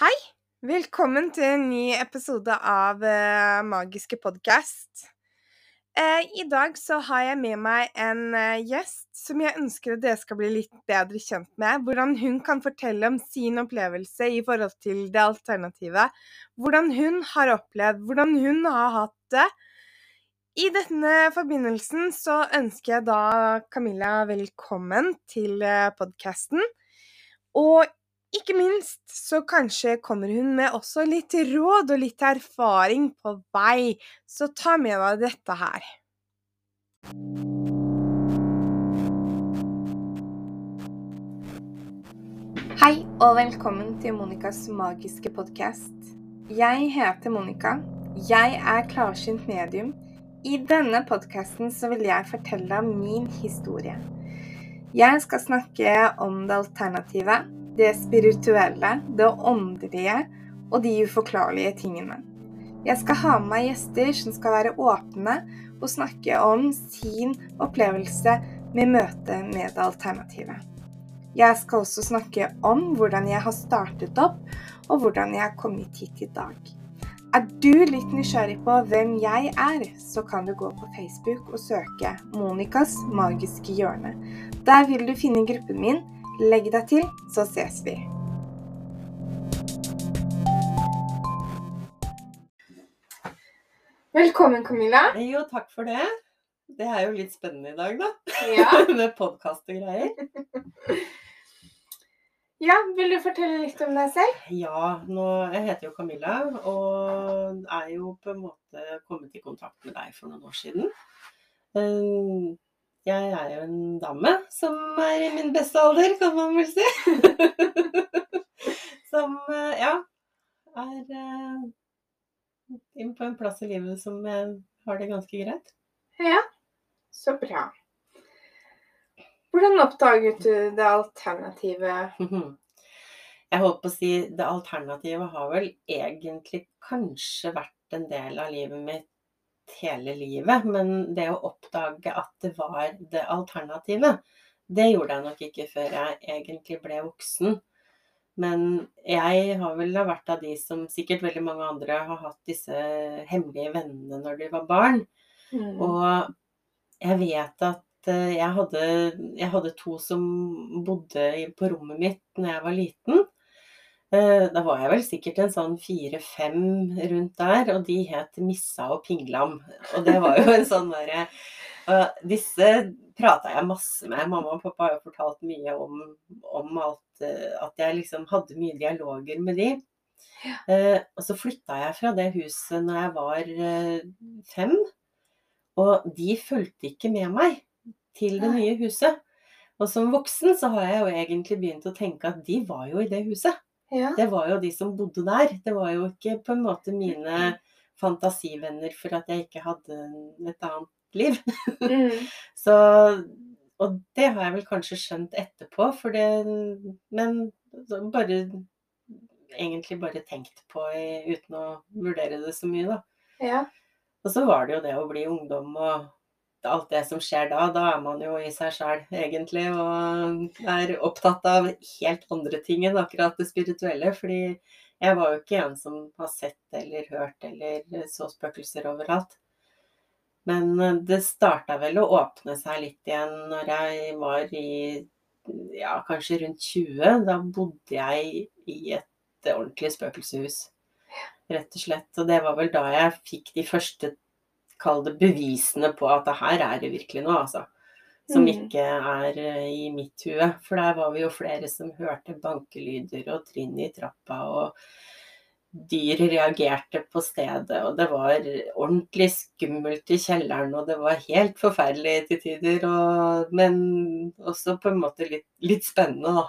Hei! Velkommen til en ny episode av uh, Magiske podkast. Uh, I dag så har jeg med meg en uh, gjest som jeg ønsker at dere skal bli litt bedre kjent med. Hvordan hun kan fortelle om sin opplevelse i forhold til det alternativet. Hvordan hun har opplevd, hvordan hun har hatt det. I denne forbindelsen så ønsker jeg da Camilla velkommen til eh, podkasten. Og ikke minst så kanskje kommer hun med også litt råd og litt erfaring på vei, så ta med deg dette her. Hei og velkommen til Monicas magiske podkast. Jeg heter Monica. Jeg er klarsynt medium. I denne podkasten vil jeg fortelle min historie. Jeg skal snakke om det alternative, det spirituelle, det åndelige og de uforklarlige tingene. Jeg skal ha med meg gjester som skal være åpne og snakke om sin opplevelse med møtet med det alternative. Jeg skal også snakke om hvordan jeg har startet opp, og hvordan jeg har kommet hit i dag. Er du litt nysgjerrig på hvem jeg er, så kan du gå på Facebook og søke 'Monicas magiske hjørne'. Der vil du finne gruppen min. Legg deg til, så ses vi. Velkommen, Camilla. Jo, takk for det. Det er jo litt spennende i dag, da. Ja. Med podkast og greier. ja, vil du fortelle litt om deg selv? Ja, nå, jeg heter jo Camilla og er jo på en måte kommet i kontakt med deg for noen år siden. Jeg er jo en dame som er i min beste alder, kan man vel si. Som, eh, ja, er eh, inn på en plass i livet som har det ganske greit. Ja, så bra. Hvordan oppdaget du det alternative? Jeg holdt på å si det alternativet har vel egentlig kanskje vært en del av livet mitt hele livet, men det å oppdage at det var det alternativet, det gjorde jeg nok ikke før jeg egentlig ble voksen. Men jeg har vel vært av de som sikkert veldig mange andre har hatt disse hemmelige vennene når de var barn. Mm. Og jeg vet at eh, jeg hadde, jeg hadde to som bodde på rommet mitt når jeg var liten. Eh, Da var jeg vel sikkert en sånn fire-fem rundt der, og de het Missa og Pinglam. Og det var jo en sånn derre og Disse prata jeg masse med. Mamma og pappa har jo fortalt mye om, om alt, eh, at jeg liksom hadde mye dialoger med de. Eh, og så flytta jeg fra det huset når jeg var fem, og de fulgte ikke med meg til det nye huset. Og som voksen så har jeg jo egentlig begynt å tenke at de var jo i det huset. Ja. Det var jo de som bodde der. Det var jo ikke på en måte mine fantasivenner for at jeg ikke hadde et annet liv. Mm. Så Og det har jeg vel kanskje skjønt etterpå, for det Men bare Egentlig bare tenkt på uten å vurdere det så mye, da. ja. Og så var det jo det å bli ungdom og alt det som skjer da. Da er man jo i seg sjæl, egentlig, og er opptatt av helt andre ting enn akkurat det spirituelle. Fordi jeg var jo ikke en som har sett eller hørt eller så spøkelser overalt. Men eh, det starta vel å åpne seg litt igjen når jeg var i ja, kanskje rundt 20. Da bodde jeg i et ordentlig spøkelseshus, rett og slett. Og det var vel da jeg fikk de første, kall det bevisene på at det her er det virkelig noe, altså. Som Mm. ikke er eh, i mitt hue. For der var vi jo flere som hørte bankelyder og trinn i trappa, og dyr reagerte på stedet, og det var ordentlig skummelt i kjelleren, og det var helt forferdelig til tider, og, men også på en måte litt, litt spennende, da.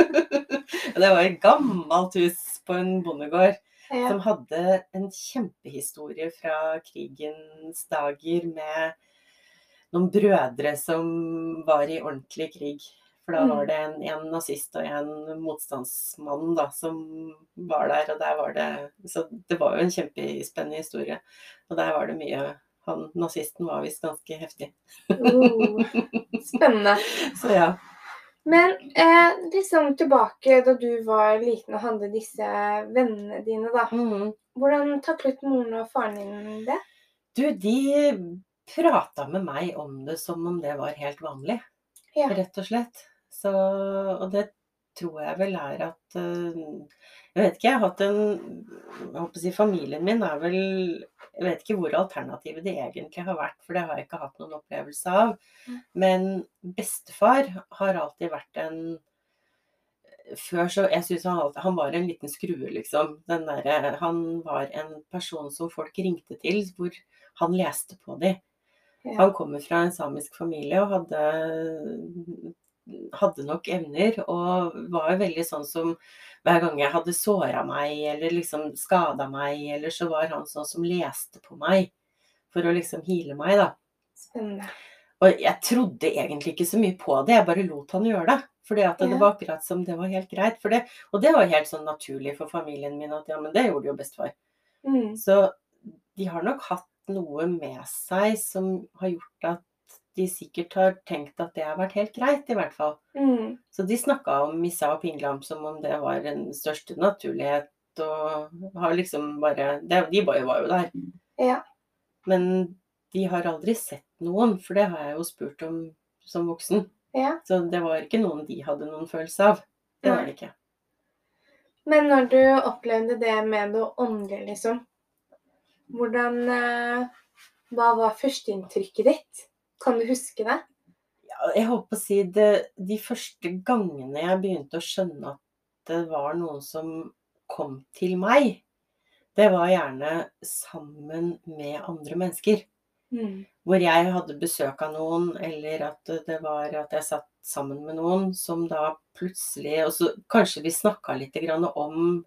det var et gammelt hus på en bondegård Ja. som hadde en kjempehistorie fra krigens dager med noen brødre som var i ordentlig krig. For da Mm. var det en, en nazist og en motstandsmann da, som var der. Og der var det Så det var jo en kjempespennende historie. Og der var det mye Han nazisten var visst ganske heftig. Oh, spennende. Så ja. Men eh, liksom tilbake da du var liten og hadde disse vennene dine, da. Mhm. Hvordan taklet moren og faren din det? Du, de prata med meg om det som om det var helt vanlig, Ja. rett og slett. Så, og det tror jeg vel er at eh, Jeg vet ikke, jeg har hatt en jeg håper å si Familien min er vel Jeg vet ikke hvor alternativet det egentlig har vært, for det har jeg ikke hatt noen opplevelse av. Mm. Men bestefar har alltid vært en før så Jeg syns han, alltid- han var en liten skrue, liksom. Den derre Han var en person som folk ringte til, hvor han leste på dem. Ja. Han kommer fra en samisk familie og hadde hadde nok evner, og var veldig sånn som hver gang jeg hadde såra meg eller liksom skada meg, eller så var han sånn som leste på meg for å liksom heale meg, da. Spennende. Og jeg trodde egentlig ikke så mye på det, jeg bare lot han gjøre det. Fordi at det Ja. var akkurat som det var helt greit. For det, og det var helt sånn naturlig for familien min at ja, men det gjorde jo bestefar. Mm. Så de har nok hatt noe med seg som har gjort at de sikkert har tenkt at det har vært helt greit, i hvert fall. Mm. Så de snakka om Missa og Pinglam som om det var den største naturlighet, og har liksom bare det, De bare var jo der. Ja. Men de har aldri sett noen, for det har jeg jo spurt om som voksen. ja. Så det var ikke noen de hadde noen følelse av. Det var det ikke. Men når du opplevde det med det åndelige, liksom, hvordan eh, Hva var førsteinntrykket ditt? Kan du huske det? Ja, jeg holdt på å si det De første gangene jeg begynte å skjønne at det var noen som kom til meg, det var gjerne sammen med andre mennesker. Mm. Hvor jeg hadde besøk av noen, eller at det var at jeg satt sammen med noen som da plutselig Og så kanskje vi snakka litt grann om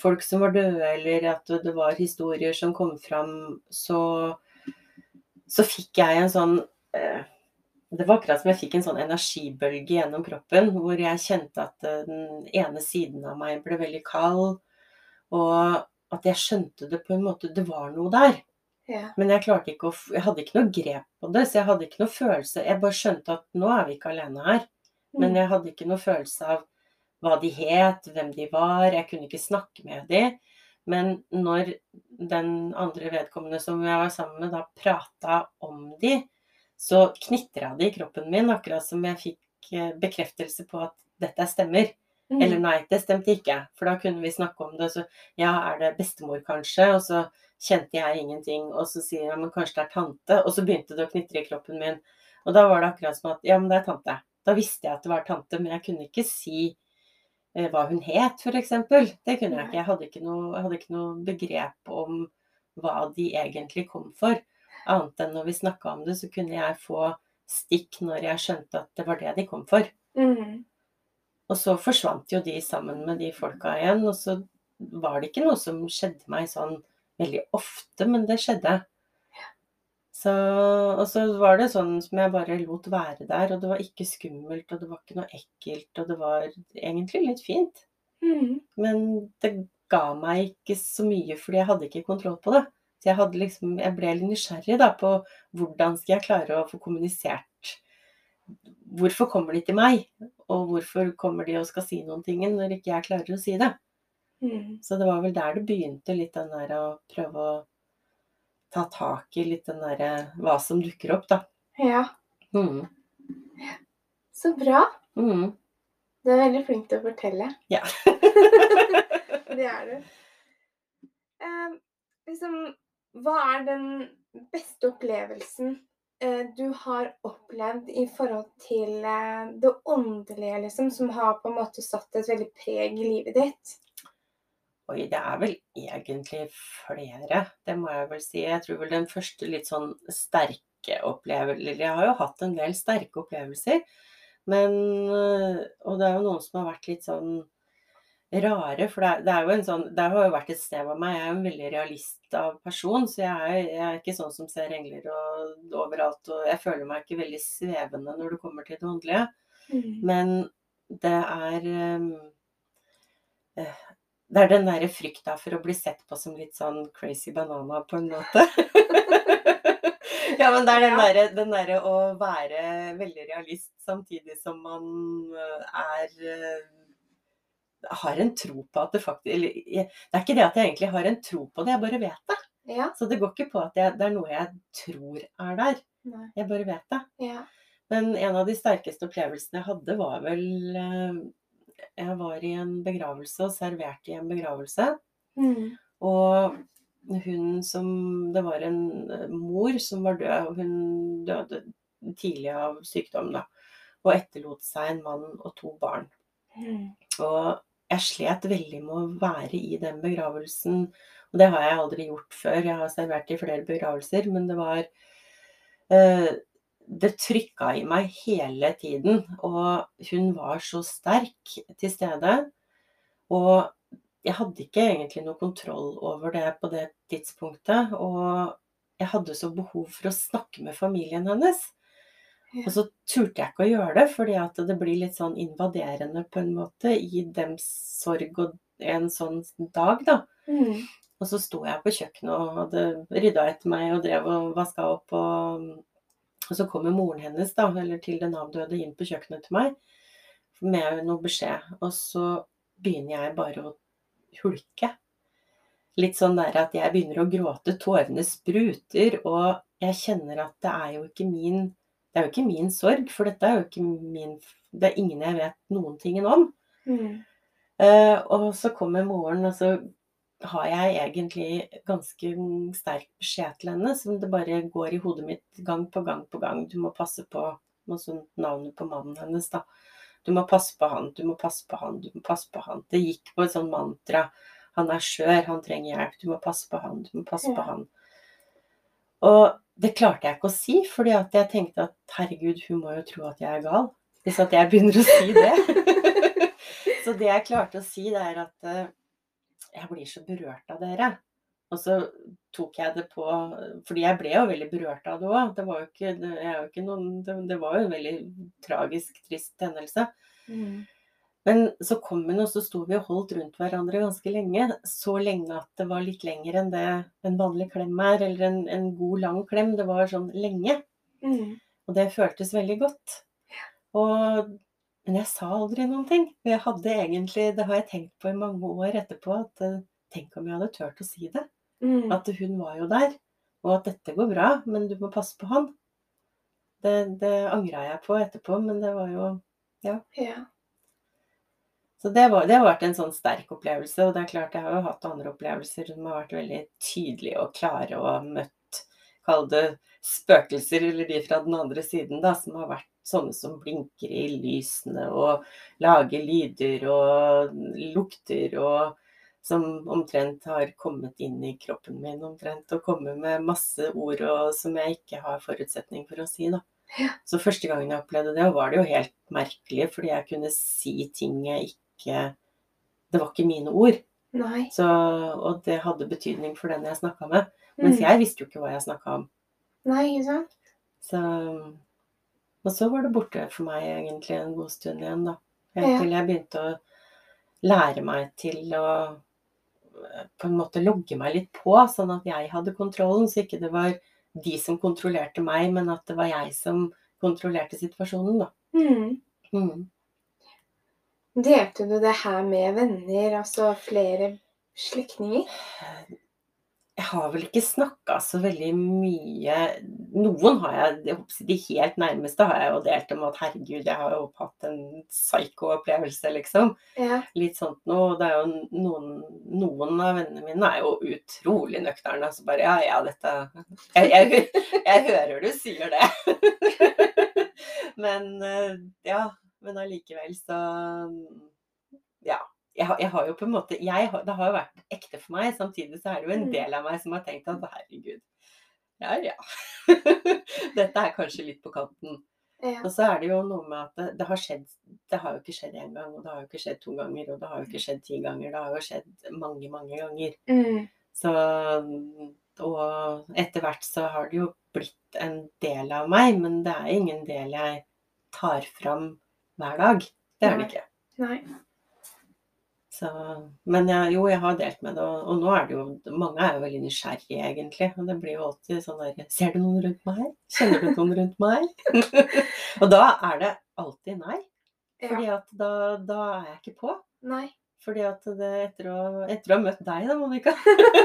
folk som var døde, eller at det var historier som kom fram, så, så fikk jeg en sånn Det var akkurat som jeg fikk en sånn energibølge gjennom kroppen, hvor jeg kjente at eh, den ene siden av meg ble veldig kald, og at jeg skjønte det på en måte Det var noe der. Ja. Men jeg klarte ikke å Jeg hadde ikke noe grep på det, så jeg hadde ikke noe følelse. Jeg bare skjønte at nå er vi ikke alene her. Men Mm. jeg hadde ikke noe følelse av hva de het, hvem de var. Jeg kunne ikke snakke med de. Men når den andre vedkommende som jeg var sammen med, da prata om de, så knitra det i kroppen min, akkurat som jeg fikk eh, bekreftelse på at dette stemmer. Mm. Eller nei, det stemte ikke. For da kunne vi snakke om det. Så ja, er det bestemor kanskje? Og så kjente jeg ingenting. Og så sier jeg men kanskje det er tante. Og så begynte det å knitre i kroppen min. Og da var det akkurat som at ja, men det er tante. Da visste jeg at det var tante, men jeg kunne ikke si eh, hva hun het, f.eks. Det kunne jeg ikke. Jeg hadde ikke, noe, jeg hadde ikke noe begrep om hva de egentlig kom for. Annet enn når vi snakka om det, så kunne jeg få stikk når jeg skjønte at det var det de kom for. Mm. Og så forsvant jo de sammen med de folka igjen, og så var det ikke noe som skjedde meg sånn veldig ofte, men det skjedde. Så, og så var det sånn som jeg bare lot være der, og det var ikke skummelt, og det var ikke noe ekkelt, og det var egentlig litt fint. Mm. Men det ga meg ikke så mye, fordi jeg hadde ikke kontroll på det. Så jeg, liksom, jeg ble litt nysgjerrig da, på hvordan skal jeg klare å få kommunisert Hvorfor kommer de til meg, og hvorfor kommer de og skal si noen ting når ikke jeg klarer å si det? Mm. Så det var vel der det begynte, litt den der å prøve å ta tak i litt den derre hva som dukker opp, da. Ja, Mm. så bra. Mm. Du er veldig flink til å fortelle. Ja. det er du. Um, liksom, hva er den beste opplevelsen eh, du har opplevd i forhold til eh, det åndelige, liksom, som har på en måte satt et veldig preg i livet ditt? Oi, det er vel egentlig flere, det må jeg vel si. Jeg tror vel den første litt sånn sterke opplevelsen Jeg har jo hatt en del sterke opplevelser, men øh, Og det er jo noen som har vært litt sånn rare, for det er, det er jo en sånn Det har jo vært et sted av meg. Jeg er jo en veldig realist av person, så jeg er, jeg er ikke sånn som ser engler og overalt, og jeg føler meg ikke veldig svevende når det kommer til det åndelige. Mm. Men det er eh, Det er den derre frykta for å bli sett på som litt sånn crazy banana, på en måte. Ja, men det er den derre der å være veldig realist samtidig som man øh, er øh, har en tro på at det faktisk Eller jeg- det er ikke det at jeg egentlig har en tro på det, jeg bare vet det. Ja. Så det går ikke på at jeg, det er noe jeg tror er der. Nei. Jeg bare vet det. Ja. Men en av de sterkeste opplevelsene jeg hadde, var vel øh, Jeg var i en begravelse og serverte i en begravelse. Mm. Og hun som Det var en eh, mor som var død, og hun døde tidlig av sykdom, da. Og etterlot seg en mann og to barn. Mm. Og jeg slet veldig med å være i den begravelsen. Og det har jeg aldri gjort før. Jeg har servert i flere begravelser, men det var eh, Det trykka i meg hele tiden. Og hun var så sterk til stede. Og jeg hadde ikke egentlig noe kontroll over det på det tidspunktet. Og jeg hadde så behov for å snakke med familien hennes. Og så turte jeg ikke å gjøre det, fordi at det blir litt sånn invaderende på en måte i dems sorg og en sånn dag, da. Mm. Og så sto jeg på kjøkkenet og hadde rydda etter meg og drev og vaska opp. Og, og så kommer moren hennes, da, eller til den avdøde, inn på kjøkkenet til meg med noe beskjed. Og så begynner jeg bare å hulke. Litt sånn der at jeg begynner å gråte, tårene spruter, og jeg kjenner at det er jo ikke min det er jo ikke min sorg, for dette er jo ikke min Det er ingen jeg vet noen ting om. Mm. Uh, og så kommer moren, og så har jeg egentlig ganske sterk beskjed til henne, som det bare går i hodet mitt gang på gang på gang. Du må passe på noe sånt navnet på mannen hennes, da. Du må passe på han, du må passe på han, du må passe på han. Det gikk på et sånt mantra. Han er skjør, han trenger hjelp. Du må passe på han, du må passe på han. Og det klarte jeg ikke å si, fordi jeg tenkte at herregud, hun må jo tro at jeg er gal. Hvis at jeg begynner å si det. så det jeg klarte å si, det er at eh, jeg blir så berørt av dere. Og så tok jeg det på Fordi jeg ble jo veldig berørt av det òg. Det var jo det, det var jo en veldig tragisk, trist hendelse. Mm. Men så kom hun, og så sto vi og holdt rundt hverandre ganske lenge. Så lenge at det var litt lenger enn det en vanlig klem er, eller en, en god, lang klem. Det var sånn lenge. Mm. Og det føltes veldig godt. Og, men jeg sa aldri noen ting. Jeg hadde egentlig, det har jeg tenkt på i mange år etterpå, at eh, tenk om jeg hadde turt å si det. Mm. At hun var jo der. Og at dette går bra, men du må passe på han. Det, det angra jeg på etterpå, men det var jo Ja. Så det, var, det har vært en sånn sterk opplevelse. Og det er klart, jeg har jo hatt andre opplevelser som har vært veldig tydelige og klare og møtt Kall det spøkelser, eller de fra den andre siden, da, som har vært sånne som blinker i lysene og lager lyder og lukter og som omtrent har kommet inn i kroppen min omtrent, og kommer med masse ord og, som jeg ikke har forutsetning for å si. da. Ja. Så første gangen jeg opplevde det, var det jo helt merkelig, fordi jeg kunne si ting jeg ikke Det var ikke mine ord. Nei. Så, og det hadde betydning for den jeg snakka med. Mens Mm. jeg visste jo ikke hva jeg snakka om. Nei, ikke sant? Så, og så var det borte for meg egentlig en god stund igjen, da. Helt Ja. til jeg begynte å lære meg til å eh, på en måte logge meg litt på, sånn at jeg hadde kontrollen, så ikke det var de som kontrollerte meg, men at det var jeg som kontrollerte situasjonen, da. Mm. Mm. Delte du det her med venner, altså flere slektninger? Jeg har vel ikke snakka så veldig mye Noen har jeg, de helt nærmeste har jeg jo delt om at herregud, jeg har jo hatt en psycho-opplevelse, liksom. Ja. litt sånt noe. Det er jo noen, noen av vennene mine er jo utrolig nøkterne. Så bare ja, ja, dette Jeg, jeg, jeg hører du sier det. men eh, ja. Men allikevel så Ja. Jeg, har- jeg har jo på en måte jeg, har- Det har jo vært ekte for meg. Samtidig så er det jo en Mm. del av meg som har tenkt at herregud. Ja, ja. Dette er kanskje litt på kanten. Ja. Og så er det jo noe med at det, det har skjedd Det har jo ikke skjedd én gang, og det har jo ikke skjedd to ganger, og det har jo ikke skjedd ti ganger. Det har jo skjedd mange, mange ganger. Mm. Så Og etter hvert så har det jo blitt en del av meg, men det er ingen del jeg tar fram hver dag. Det er det ikke. Nei. Så, men jeg, jo, jeg har delt med det, og, og nå er det jo Mange er jo veldig nysgjerrige, egentlig. Og det blir jo alltid sånn der Ser du noen rundt meg? Kjenner du noen rundt meg? og da er det alltid nei. Fordi at da, da er jeg ikke på. Nei. Fordi at det, etter, å, etter å ha møtt deg da, Monica,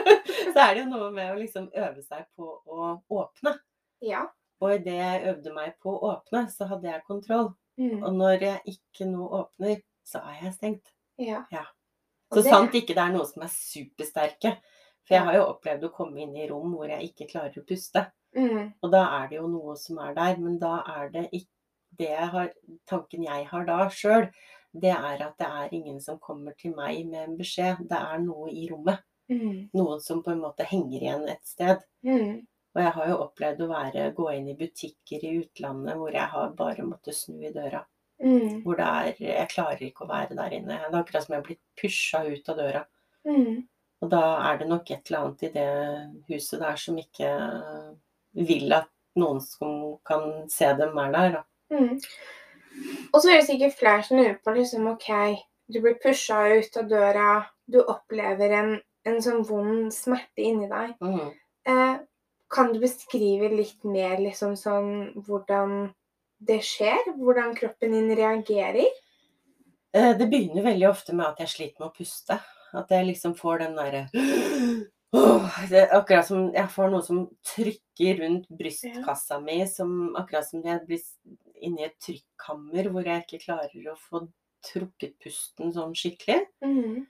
så er det jo noe med å liksom øve seg på å åpne. Ja. Og idet jeg øvde meg på å åpne, så hadde jeg kontroll. Mm. Og når jeg ikke nå åpner, så er jeg stengt. Ja. Ja. Så det- sant ikke det er noen som er supersterke. For jeg har jo opplevd å komme inn i rom hvor jeg ikke klarer å puste. Mm. Og da er det jo noe som er der, men da er det ikke det jeg har, Tanken jeg har da sjøl, det er at det er ingen som kommer til meg med en beskjed. Det er noe i rommet. Mm. Noen som på en måte henger igjen et sted. Mm. Og jeg har jo opplevd å være, gå inn i butikker i utlandet hvor jeg har bare måttet snu i døra. Mm. Hvor det er Jeg klarer ikke å være der inne. Det er akkurat som jeg har blitt pusha ut av døra. Mm. Og da er det nok et eller annet i det huset der som ikke vil at noen som kan se dem, er der. Da. Mm. Og så er det sikkert flere som lurer på liksom, OK, du blir pusha ut av døra, du opplever en, en sånn vond smerte inni deg. Mm. Eh, kan du beskrive litt mer liksom sånn hvordan det skjer? Hvordan kroppen din reagerer? Eh, Det begynner veldig ofte med at jeg sliter med å puste. At jeg liksom får den derre oh, akkurat som jeg får noe som trykker rundt brystkassa mi, som akkurat som jeg blir inni et trykkammer hvor jeg ikke klarer å få trukket pusten sånn skikkelig. Mm.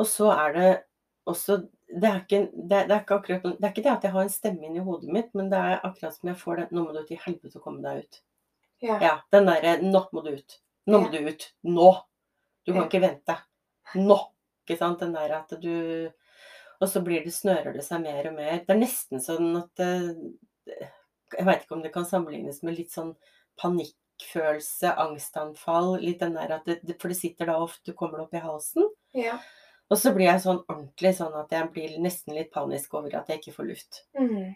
Og så er det også det er, ikke, det, det, er ikke akkurat, det er ikke det at jeg har en stemme inni hodet mitt, men det er akkurat som jeg får det Nå må du til helvete komme deg ut. Ja. Ja, den derre Nå må du ut. Nå må Ja. du ut. Nå. Du kan Ja. ikke vente. Nå. Ikke sant? Den der at du Og så blir det, snører det seg mer og mer. Det er nesten sånn at eh, Jeg veit ikke om det kan sammenlignes med litt sånn panikkfølelse, angstanfall. Litt den der at det, For det sitter da ofte, kommer det opp i halsen. Ja. Og så blir jeg sånn ordentlig sånn at jeg blir nesten litt panisk over at jeg ikke får luft. Mm.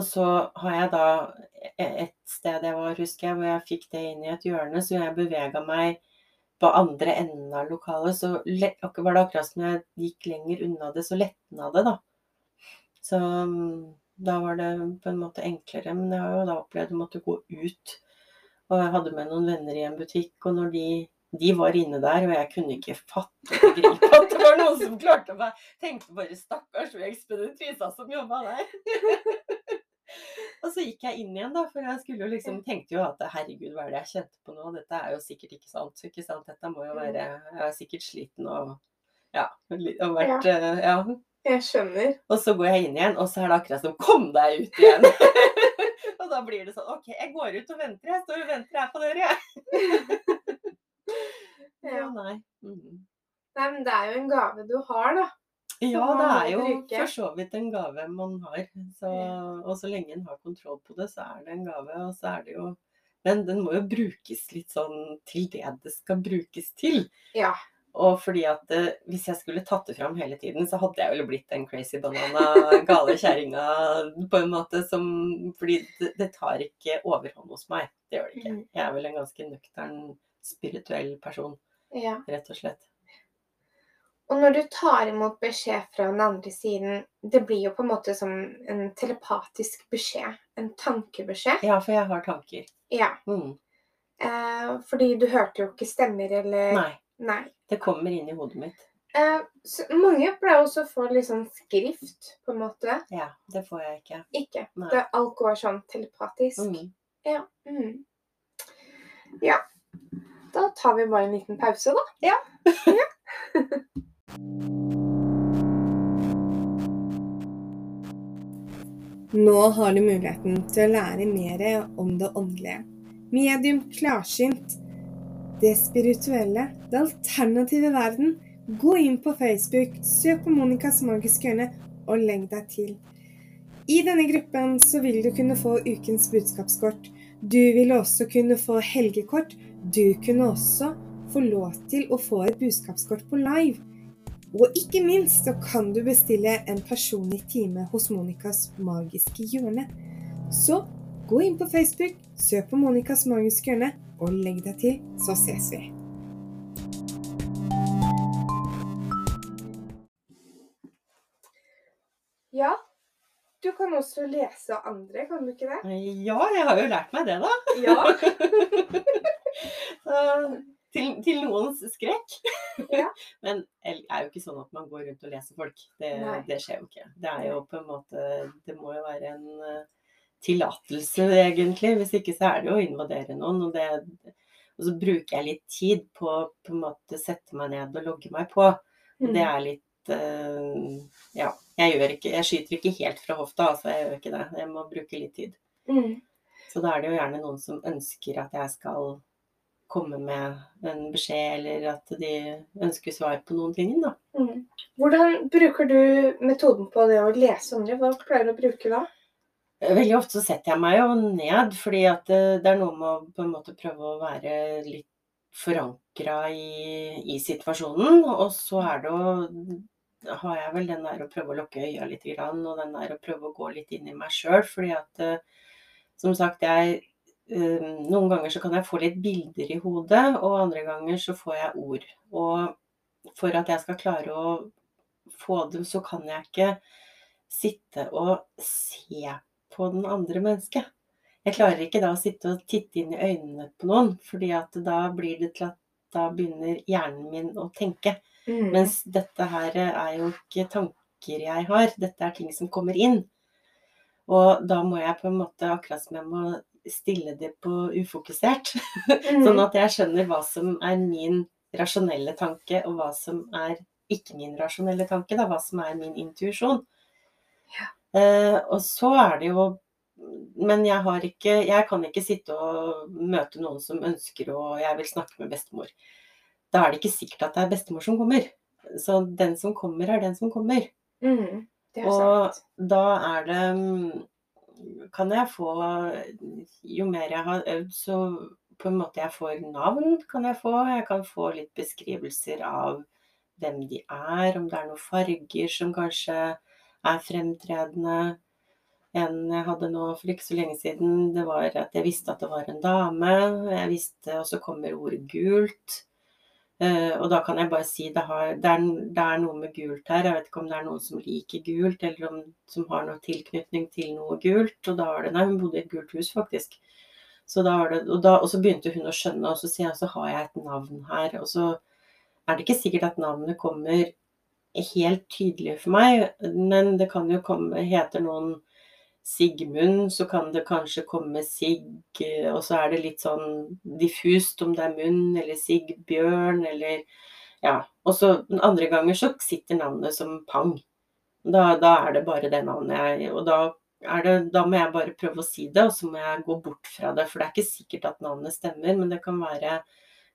Og så har jeg da e- et sted jeg var, husker jeg, hvor jeg fikk det inn i et hjørne, så jeg bevega meg på andre enden av lokalet, så var det akkurat som jeg gikk lenger unna det, så letna det, da. Så mm, da var det på en måte enklere. Men jeg har jo da opplevd å måtte gå ut. Og jeg hadde med noen venner i en butikk, og når de de var inne der, og jeg kunne ikke fatte og begripe at det var noen som klarte meg. Tenkte bare stakkars ekspeditrisa som jobba der. og så gikk jeg inn igjen, da, for jeg skulle jo liksom tenkte jo at herregud, hva er det jeg kjente på nå? Dette er jo sikkert ikke sant. Ikke sant? Dette må jo være Jeg er sikkert sliten og ja, og vært ja. ja. Jeg skjønner. Og så går jeg inn igjen, og så er det akkurat som Kom deg ut igjen! og da blir det sånn OK, jeg går ut og venter. Jeg står og venter her på dere, jeg. Ja. Nei. Mm. Nei, men det er jo en gave du har, da. Ja, det er jo for så vidt en gave man har. Så, og så lenge en har kontroll på det, så er det en gave. Og så er det jo Men den må jo brukes litt sånn til det det skal brukes til. Ja. Og fordi at eh, hvis jeg skulle tatt det fram hele tiden, så hadde jeg vel blitt den crazy banana, gale kjerringa på en måte som Fordi det, det tar ikke overhånd hos meg. Det gjør det ikke. Mhm. Jeg er vel en ganske nøktern, spirituell person, ja. rett og slett. Og når du tar imot beskjed fra den andre siden, det blir jo på en måte som en telepatisk beskjed. En tankebeskjed. Ja, for jeg har tanker. Ja. Mm. Eh, fordi du hørte jo ikke stemmer eller Nei. Nei. Det kommer inn i hodet mitt. Eh, mange pleier også å få litt sånn skrift, på en måte. Ja, det får jeg ikke. Ikke. Det, alt går sånn telepatisk. Mm. Ja. Mm. ja. Da tar vi bare en liten pause, da. Ja. ja. Nå har du muligheten til å lære mer om det åndelige. Medium klarsynt. Det spirituelle. Det alternative verden. Gå inn på Facebook, søk på Monicas magiske hjørne og legg deg til. I denne gruppen så vil du kunne få ukens budskapskort. Du vil også kunne få helgekort. Du kunne også få lov til å få et budskapskort på live. Og ikke minst så kan du bestille en personlig time hos Monicas magiske hjørne. Så gå inn på Facebook, søk på Monicas magiske hjørne, og legg deg til, så ses vi. Ja, du kan også lese andre, kan du ikke det? Ja, jeg har jo lært meg det, da. Ja. Så, til, til noens skrekk. Ja. Men det er jo ikke sånn at man går rundt og leser folk. Det, det skjer jo ikke. Det er jo på en måte Det må jo være en eh, tillatelse, egentlig. Hvis ikke så er det jo å invadere noen. Og, det, og så bruker jeg litt tid på på en måte sette meg ned og logge meg på. Mm. Det er litt eh, Ja. Jeg gjør ikke Jeg skyter ikke helt fra hofta, altså. Jeg gjør ikke det. Jeg må bruke litt tid. Mm. Så da er det jo gjerne noen som ønsker at jeg skal komme med en beskjed, eller at de ønsker svar på noen ting, da. Mm. Hvordan bruker du metoden på det å lese andre? Hva pleier du å bruke da? Veldig ofte så setter jeg meg jo ned, fordi at det, er noe med å på en måte prøve å være litt forankra i, i situasjonen. Og så er det å har jeg vel den der å prøve å lukke øya litt, og den der å prøve å gå litt inn i meg sjøl. Fordi at eh, som sagt, jeg eh, Noen ganger så kan jeg få litt bilder i hodet, og andre ganger så får jeg ord. Og for at jeg skal klare å få dem, så kan jeg ikke sitte og se på den andre mennesket. Jeg klarer ikke da å sitte og titte inn i øynene på noen, fordi at da blir det til at da begynner hjernen min å tenke. Mm. Mens dette her er jo ikke tanker jeg har, dette er ting som kommer inn. Og da må jeg på en måte, akkurat som jeg må stille det på ufokusert, Mm. sånn at jeg skjønner hva som er min rasjonelle tanke, og hva som er ikke min rasjonelle tanke, da, hva som er min intuisjon. Ja. Eh, og så er det jo Men jeg har ikke Jeg kan ikke sitte og møte noen som ønsker å Jeg vil snakke med bestemor. Da er det ikke sikkert at det er bestemor som kommer. Så den som kommer, er den som kommer. Mm. Det Og sant. da er det mm, Kan jeg få Jo mer jeg har øvd, så på en måte jeg får navn, kan jeg få. Jeg kan få litt beskrivelser av hvem de er, om det er noen farger som kanskje er fremtredende. En jeg hadde nå for ikke så lenge siden, det var at jeg visste at det var en dame. Jeg visste, Og så kommer ordet gult. Eh, og da kan jeg bare si det, har, det, er, det er noe med gult her. Jeg vet ikke om det er noen som liker gult, eller om, som har noe tilknytning til noe gult. Og da var det Nei, hun bodde i et gult hus, faktisk. Så da det, og, da, og så begynte hun å skjønne, og så sier jeg så har jeg et navn her. Og så er det ikke sikkert at navnet kommer helt tydelig for meg, men det kan jo komme Heter noen Sigmund, så kan det kanskje komme Sigg, og så er det litt sånn diffust om det er munn, eller Sigbjørn, eller Ja. Og så andre ganger så sitter navnet som pang. Da, da er det bare det navnet jeg Og da, det, da må jeg bare prøve å si det, og så må jeg gå bort fra det. For det er ikke sikkert at navnet stemmer, men det kan være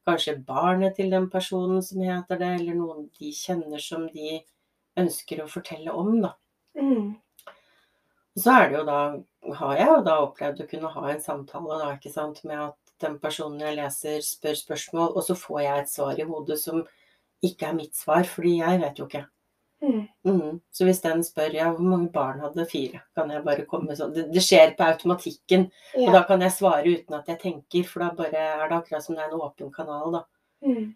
kanskje barnet til den personen som heter det, eller noen de kjenner som de ønsker å fortelle om, da. Mm. Så er det jo da har jeg jo da opplevd å kunne ha en samtale da, ikke sant, med at den personen jeg leser, spør spørsmål, og så får jeg et svar i hodet som ikke er mitt svar, fordi jeg vet jo ikke. Mm. Mm. Så hvis den spør ja, hvor mange barn hadde fire, kan jeg bare komme sånn Det, det skjer på automatikken, og da kan jeg svare uten at jeg tenker, for da bare er det akkurat som det er en åpen kanal, da. Mm.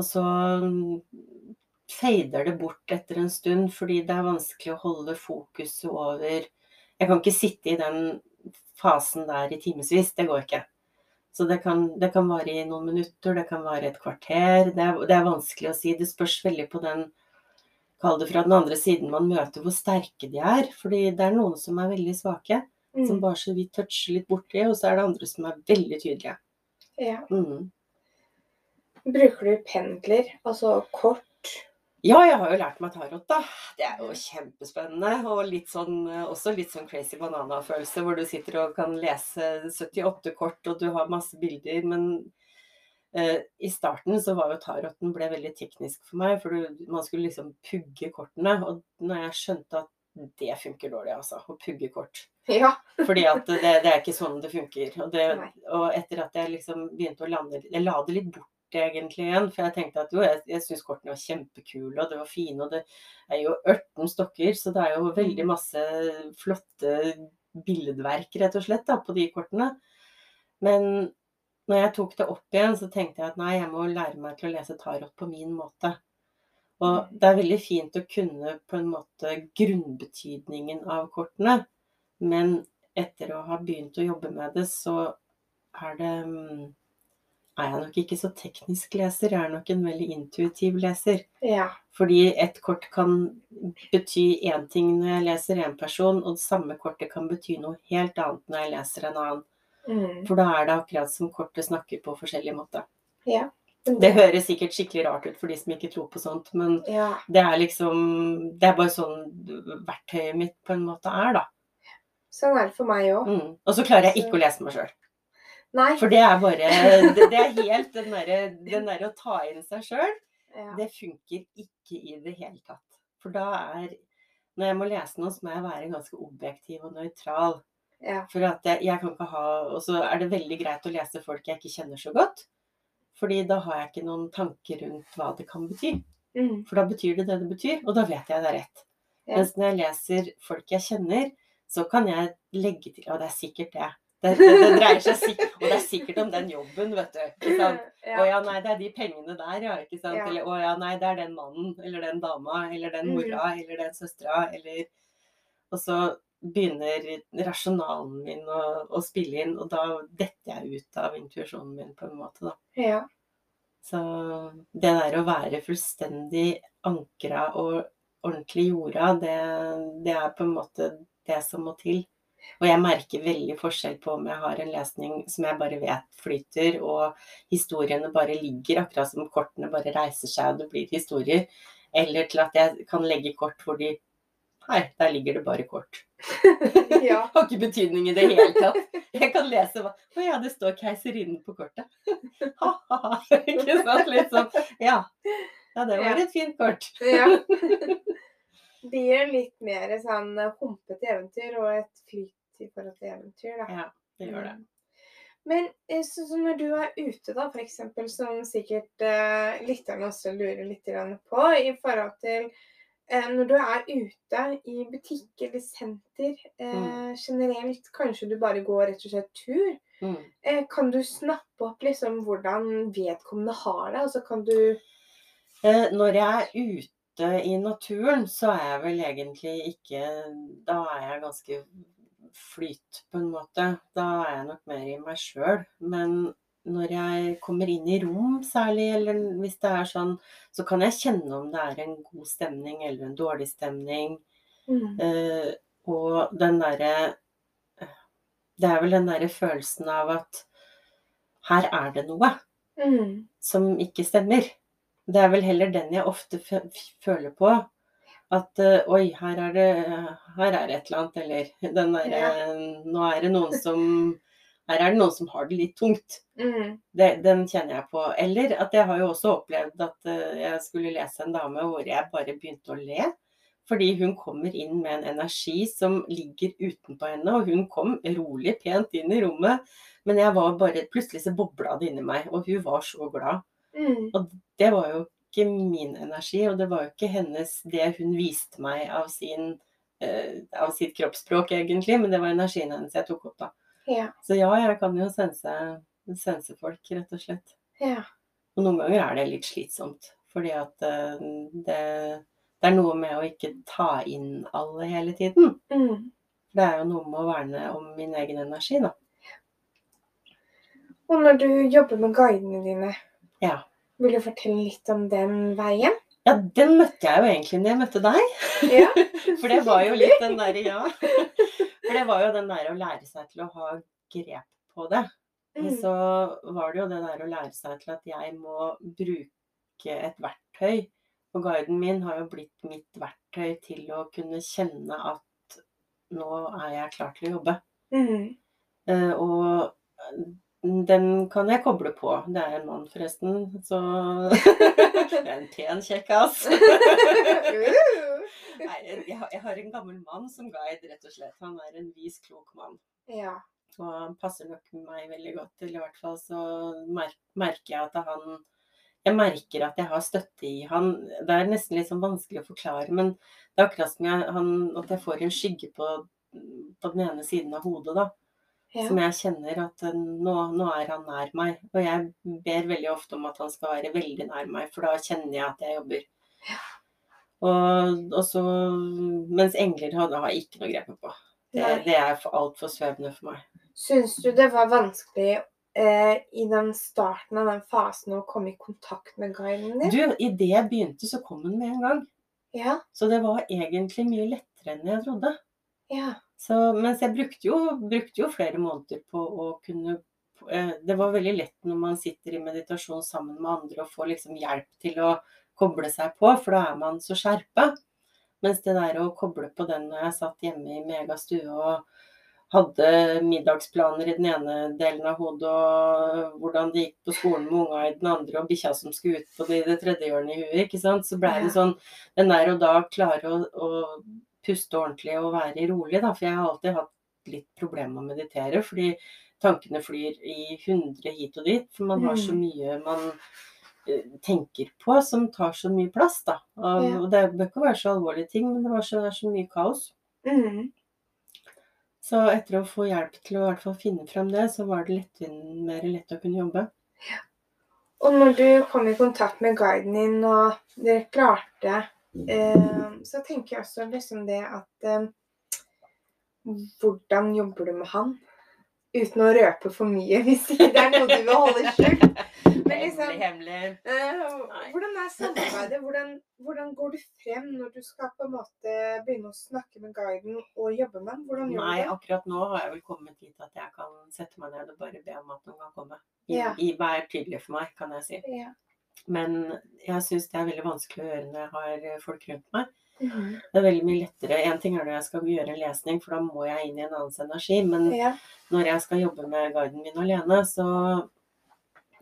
Og så mm, fader det bort etter en stund, fordi det er vanskelig å holde fokuset over Jeg kan ikke sitte i den fasen der i timevis. Det går ikke. Så det kan, det kan vare i noen minutter, det kan vare et kvarter. Det er, det er vanskelig å si. Det spørs veldig på den Kall det fra den andre siden man møter, hvor sterke de er. Fordi det er noen som er veldig svake, som Mm. bare så vidt toucher litt borti, og så er det andre som er veldig tydelige. Ja. Mm. Bruker du pendler, altså kort? Ja, jeg har jo lært meg tarot, da. Det er jo kjempespennende. Og litt sånn, også litt sånn crazy banana-følelse, hvor du sitter og kan lese 78 kort, og du har masse bilder. Men eh, i starten så var jo taroten ble veldig teknisk for meg, for du, man skulle liksom pugge kortene. Og når jeg skjønte at det funker dårlig, altså, å pugge kort. Ja. Fordi at det, det er ikke sånn det funker. Og, det, og etter at jeg liksom begynte å lande Jeg la det litt bort egentlig igjen, for jeg tenkte at jo, jeg, jeg syns kortene var kjempekule, og det var fine, og det er jo 18 stokker, så det er jo veldig masse flotte billedverk, rett og slett, da, på de kortene. Men når jeg tok det opp igjen, så tenkte jeg at nei, jeg må lære meg til å lese tarot på min måte. Og det er veldig fint å kunne på en måte grunnbetydningen av kortene, men etter å ha begynt å jobbe med det, så er det mm, er jeg nok ikke så teknisk leser, jeg er nok en veldig intuitiv leser. Ja. Fordi et kort kan bety én ting når jeg leser én person, og det samme kortet kan bety noe helt annet når jeg leser en annen. Mm. For da er det akkurat som kortet snakker på forskjellig måte. ja. Det høres sikkert skikkelig rart ut for de som ikke tror på sånt, men Ja. det er liksom Det er bare sånn verktøyet mitt på en måte er, da. Sånn er det for meg òg. Mm. Og så klarer jeg ikke å lese meg sjøl. Nei. For det er bare Det, det er helt den derre der å ta inn seg sjøl. Ja. Det funker ikke i det hele tatt. For da er Når jeg må lese noe, så må jeg være ganske objektiv og nøytral. Ja. For at jeg, jeg kan ikke ha Og så er det veldig greit å lese folk jeg ikke kjenner så godt. Fordi da har jeg ikke noen tanker rundt hva det kan bety. Mm. For da betyr det det det betyr, og da vet jeg det er rett. Ja. Mens når jeg leser folk jeg kjenner, så kan jeg legge til Og det er sikkert det. Det, det, det dreier seg sikkert Og det er sikkert om den jobben, vet du. Ikke sant? Å Ja. ja, nei, det er de pengene der, ja. Ikke sant? Ja. Eller å ja, nei, det er den mannen, eller den dama, eller den Mm. mora, eller den søstera, eller Og så begynner rasjonalen min å, å spille inn, og da detter jeg ut av intuisjonen min på en måte, da. ja. Så det der å være fullstendig ankra og ordentlig jorda, det, det er på en måte det som må til. Og jeg merker veldig forskjell på om jeg har en lesning som jeg bare vet flyter, og historiene bare ligger, akkurat som kortene bare reiser seg og det blir historier, eller til at jeg kan legge kort hvor de Nei, der ligger det bare kort. Ja. Har ikke betydning i det hele tatt. Jeg kan lese hva Å ja, det står 'keiserinnen' på kortet. Ha-ha-ha. Ikke sant? Litt sånn. Ja. Ja, det var et fint kort. ja. Det gir litt mer sånn humpete eventyr og et flyt i forhold til eventyr, da. Ja, det gjør det. Mm. Men eh, så, så når du er ute, da, f.eks., som sikkert eh, lytterne også lurer litt på, i forhold til eh, når du er ute i butikk eller senter eh, Mm. generelt, kanskje du bare går rett og slett tur, Mm. eh, kan du snappe opp liksom hvordan vedkommende har det? Altså kan du Eh, Når jeg er ute i naturen, så er jeg vel egentlig ikke Da er jeg ganske flyt, på en måte. Da er jeg nok mer i meg sjøl. Men når jeg kommer inn i rom særlig, eller hvis det er sånn, så kan jeg kjenne om det er en god stemning eller en dårlig stemning. mm. Eh, og den derre Det er vel den derre følelsen av at her er det noe Mm. som ikke stemmer. Det er vel heller den jeg ofte føler på. At uh, oi, her er det her er et eller annet, eller den derre Nå er det noen som Her er det noen som har det litt tungt. Mm. Det, den kjenner jeg på. Eller at jeg har jo også opplevd at uh, jeg skulle lese en dame hvor jeg bare begynte å le. Fordi hun kommer inn med en energi som ligger utenpå henne, og hun kom rolig, pent inn i rommet. Men jeg var bare, plutselig så bobla det inni meg, og hun var så glad. Mm. Og det var jo ikke min energi, og det var jo ikke hennes det hun viste meg av, sin, uh, av sitt kroppsspråk, egentlig, men det var energien hennes jeg tok opp, da. Ja. Så ja, jeg kan jo sense, sense folk, rett og slett. Ja. Og noen ganger er det litt slitsomt, fordi at uh, det, det er noe med å ikke ta inn alle hele tiden. Mm. Det er jo noe med å verne om min egen energi, da. Og når du jobber med guidene dine, Ja. Vil du fortelle litt om den veien? Ja, den møtte jeg jo egentlig når jeg møtte deg. Ja. For det var jo litt den derre, ja. For det var jo den derre å lære seg til å ha grep på det. Mm. Så var det jo det der å lære seg til at jeg må bruke et verktøy. Og guiden min har jo blitt mitt verktøy til å kunne kjenne at nå er jeg klar til å jobbe. Mm. Uh, og den kan jeg koble på. Det er en mann, forresten, så Det er en pen kjekkas. Uh. Nei, jeg har, en gammel mann som guide, rett og slett. Han er en vis, klok mann. ja. Og han passer nok meg veldig godt Eller I hvert fall så merker jeg at han Jeg merker at jeg har støtte i han. Det er nesten litt sånn vanskelig å forklare, men det er akkurat som jeg, han, at jeg får en skygge på, på den ene siden av hodet, da. Ja. Som jeg kjenner at nå, nå er han nær meg. Og jeg ber veldig ofte om at han skal være veldig nær meg, for da kjenner jeg at jeg jobber. Og, og så Mens engler hadde, har jeg ikke noe grep på. Det, det er for- altfor svevende for meg. Syns du det var vanskelig eh, i den starten av den fasen å komme i kontakt med guiden din? Du, idet jeg begynte, så kom hun med en gang. Ja. Så det var egentlig mye lettere enn jeg trodde. Ja. Så, mens jeg brukte jo, brukte jo flere måneder på å kunne eh, Det var veldig lett når man sitter i meditasjon sammen med andre og får liksom hjelp til å koble seg på, for da er man så skjerpa. Mens det der å koble på den når jeg satt hjemme i megastue og hadde middagsplaner i den ene delen av hodet, og hvordan det gikk på skolen med unga i den andre, og bikkja som skulle ut på det i det tredje hjørnet i huet, ikke sant. Så blei det sånn Den der og da klare å, å puste ordentlig og være rolig, da. For jeg har alltid hatt litt problemer med å meditere, fordi tankene flyr i hundre hit og dit. For man har så Mm. mye man eh, tenker på som tar så mye plass, da. Og, Ja. og det bør ikke være så alvorlige ting, men det var så, det er så mye kaos. Mm. Så etter å få hjelp til å i hvert fall finne fram det, så var det lett, mer lett å kunne jobbe. Og når du kom i kontakt med guiden din, og dere klarte Så tenker jeg også liksom det at eh, Hvordan jobber du med han? Uten å røpe for mye, hvis ikke det er noe du vil holde skjult. Men liksom hemmelig. eh, Hvordan er samarbeidet? Hvordan, hvordan går du frem når du skal på en måte begynne å snakke med guiden og jobbe med ham? Nei, akkurat nå har jeg vel kommet dit at jeg kan sette meg ned og bare be om at noen kan komme. I, Ja. i Vær tydelig for meg, kan jeg si. Ja. Men jeg syns det er veldig vanskelig å gjøre når jeg har eh, folk rundt meg. Mm. Det er veldig mye lettere. En ting er når jeg skal gjøre en lesning, for da må jeg inn i en annens energi. Men ja. når jeg skal jobbe med guiden min alene, så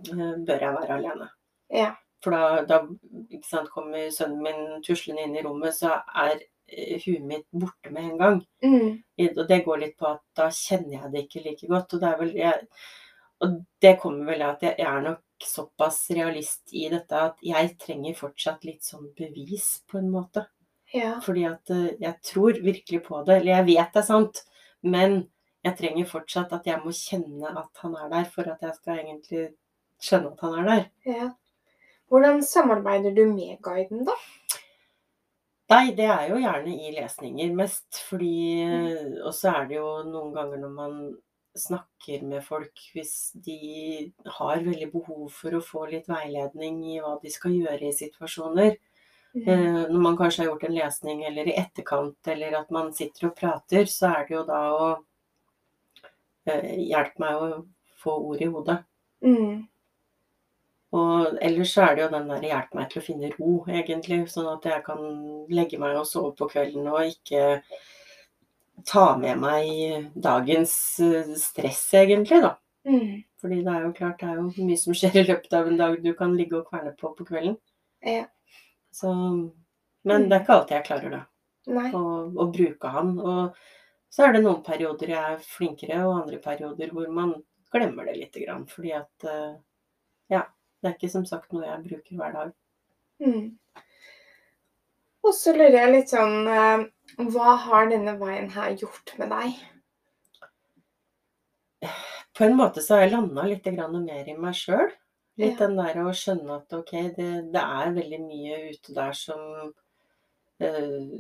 eh, bør jeg være alene. Ja. For da, da sant, kommer sønnen min tuslende inn i rommet, så er eh, huet mitt borte med en gang. Mm. Og det går litt på at da kjenner jeg det ikke like godt. Og det, vel, jeg, og det kommer vel av at jeg, jeg er nok såpass realist i dette at jeg trenger fortsatt litt sånn bevis, på en måte. ja. Fordi at eh, jeg tror virkelig på det. Eller jeg vet det er sant, men jeg trenger fortsatt at jeg må kjenne at han er der, for at jeg skal egentlig skjønne at han er der. Ja. Hvordan samarbeider du med guiden, da? Nei, det er jo gjerne i lesninger mest, fordi Og så er det jo noen ganger når man snakker med folk, hvis de har veldig behov for å få litt veiledning i hva de skal gjøre i situasjoner. Mm. Eh, Når man kanskje har gjort en lesning eller i etterkant, eller at man sitter og prater, så er det jo da å eh, hjelpe meg å få ord i hodet. Mm. Og ellers så er det jo den der hjelp meg til å finne ro, egentlig. Sånn at jeg kan legge meg og sove på kvelden og ikke ta med meg dagens eh, stress, egentlig, da. Mm. Fordi det er jo klart, det er jo mye som skjer i løpet av en dag du kan ligge og kverne på på kvelden. Ja. Så, men det er ikke alltid jeg klarer det, å, å bruke han. Og så er det noen perioder jeg er flinkere, og andre perioder hvor man glemmer det lite grann. Fordi at eh, ja, det er ikke som sagt noe jeg bruker hver dag. Mm. Og så lurer jeg litt sånn eh, Hva har denne veien her gjort med deg? På en måte så har jeg landa litt grann mer i meg sjøl. Litt Ja. den der å skjønne at ok, det, det er veldig mye ute der som eh,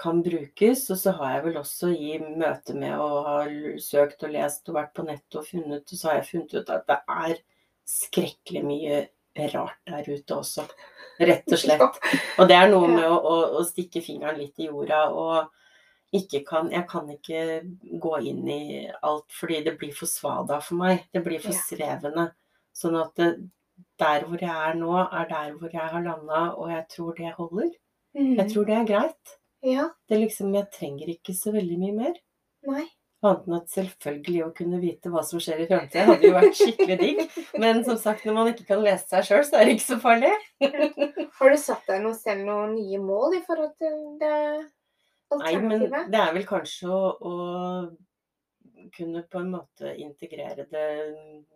kan brukes. Og så har jeg vel også i møte med å ha søkt og lest og vært på nettet og funnet, så har jeg funnet ut at det er skrekkelig mye rart der ute også. Rett og slett. Og det er noe med å, å, å stikke fingeren litt i jorda og ikke kan Jeg kan ikke gå inn i alt fordi det blir for svada for meg. Det blir for strevende. Sånn at det, der hvor jeg er nå, er der hvor jeg har landa, og jeg tror det holder. Mm. Jeg tror det er greit. Ja. Det liksom, Jeg trenger ikke så veldig mye mer. Nei. Annet enn at selvfølgelig å kunne vite hva som skjer i framtida, hadde jo vært skikkelig digg. Men som sagt, når man ikke kan lese seg sjøl, så er det ikke så farlig. Har du satt deg noe selv noen nye mål i forhold til det Nei, men alternativet? det er vel kanskje å, å kunne på en måte integrere det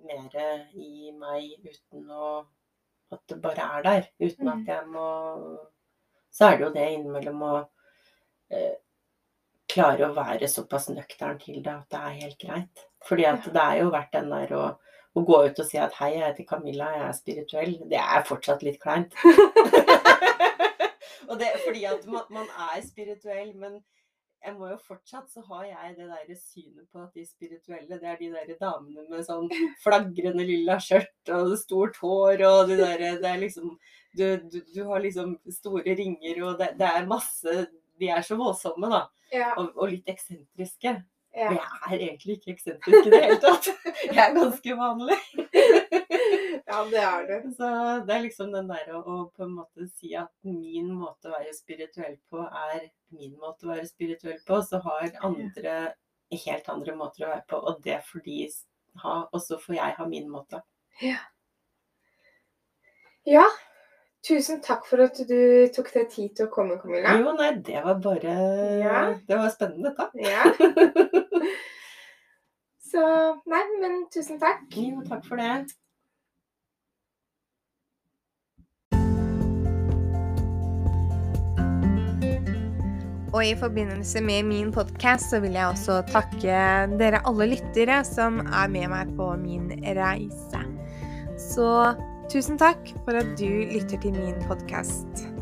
mer i meg uten å At det bare er der. Uten Mm. at jeg må Så er det jo det innimellom å eh, klare å være såpass nøktern til det at det er helt greit. Fordi at det er jo verdt den der å, å gå ut og si at hei, jeg heter Camilla, jeg er spirituell. Det er fortsatt litt kleint. Og det fordi at man, man er spirituell, men jeg må jo fortsatt så har jeg det der synet på at de spirituelle, det er de der damene med sånn flagrende lilla skjørt og stort hår og de der Det er liksom Du, du, du har liksom store ringer og det, det, er masse De er så voldsomme, da. Ja. Og, og litt eksentriske. ja. Jeg er egentlig ikke eksentrisk i det hele tatt. Jeg er ganske vanlig. ja, det er du. Så det er liksom den der å, å på en måte si at min måte å være spirituell på er min måte å være spirituell på, så har andre helt andre måter å være på, og det får de ha, og så får jeg ha min måte. Ja. Ja. Tusen takk for at du tok deg tid til å komme, Camilla. Jo, nei, det var bare Ja. Det var spennende, takk. Ja. Så Nei, men tusen takk. Jo, takk for det. Og i forbindelse med min podkast så vil jeg også takke dere alle lyttere som er med meg på min reise. Så tusen takk for at du lytter til min podkast.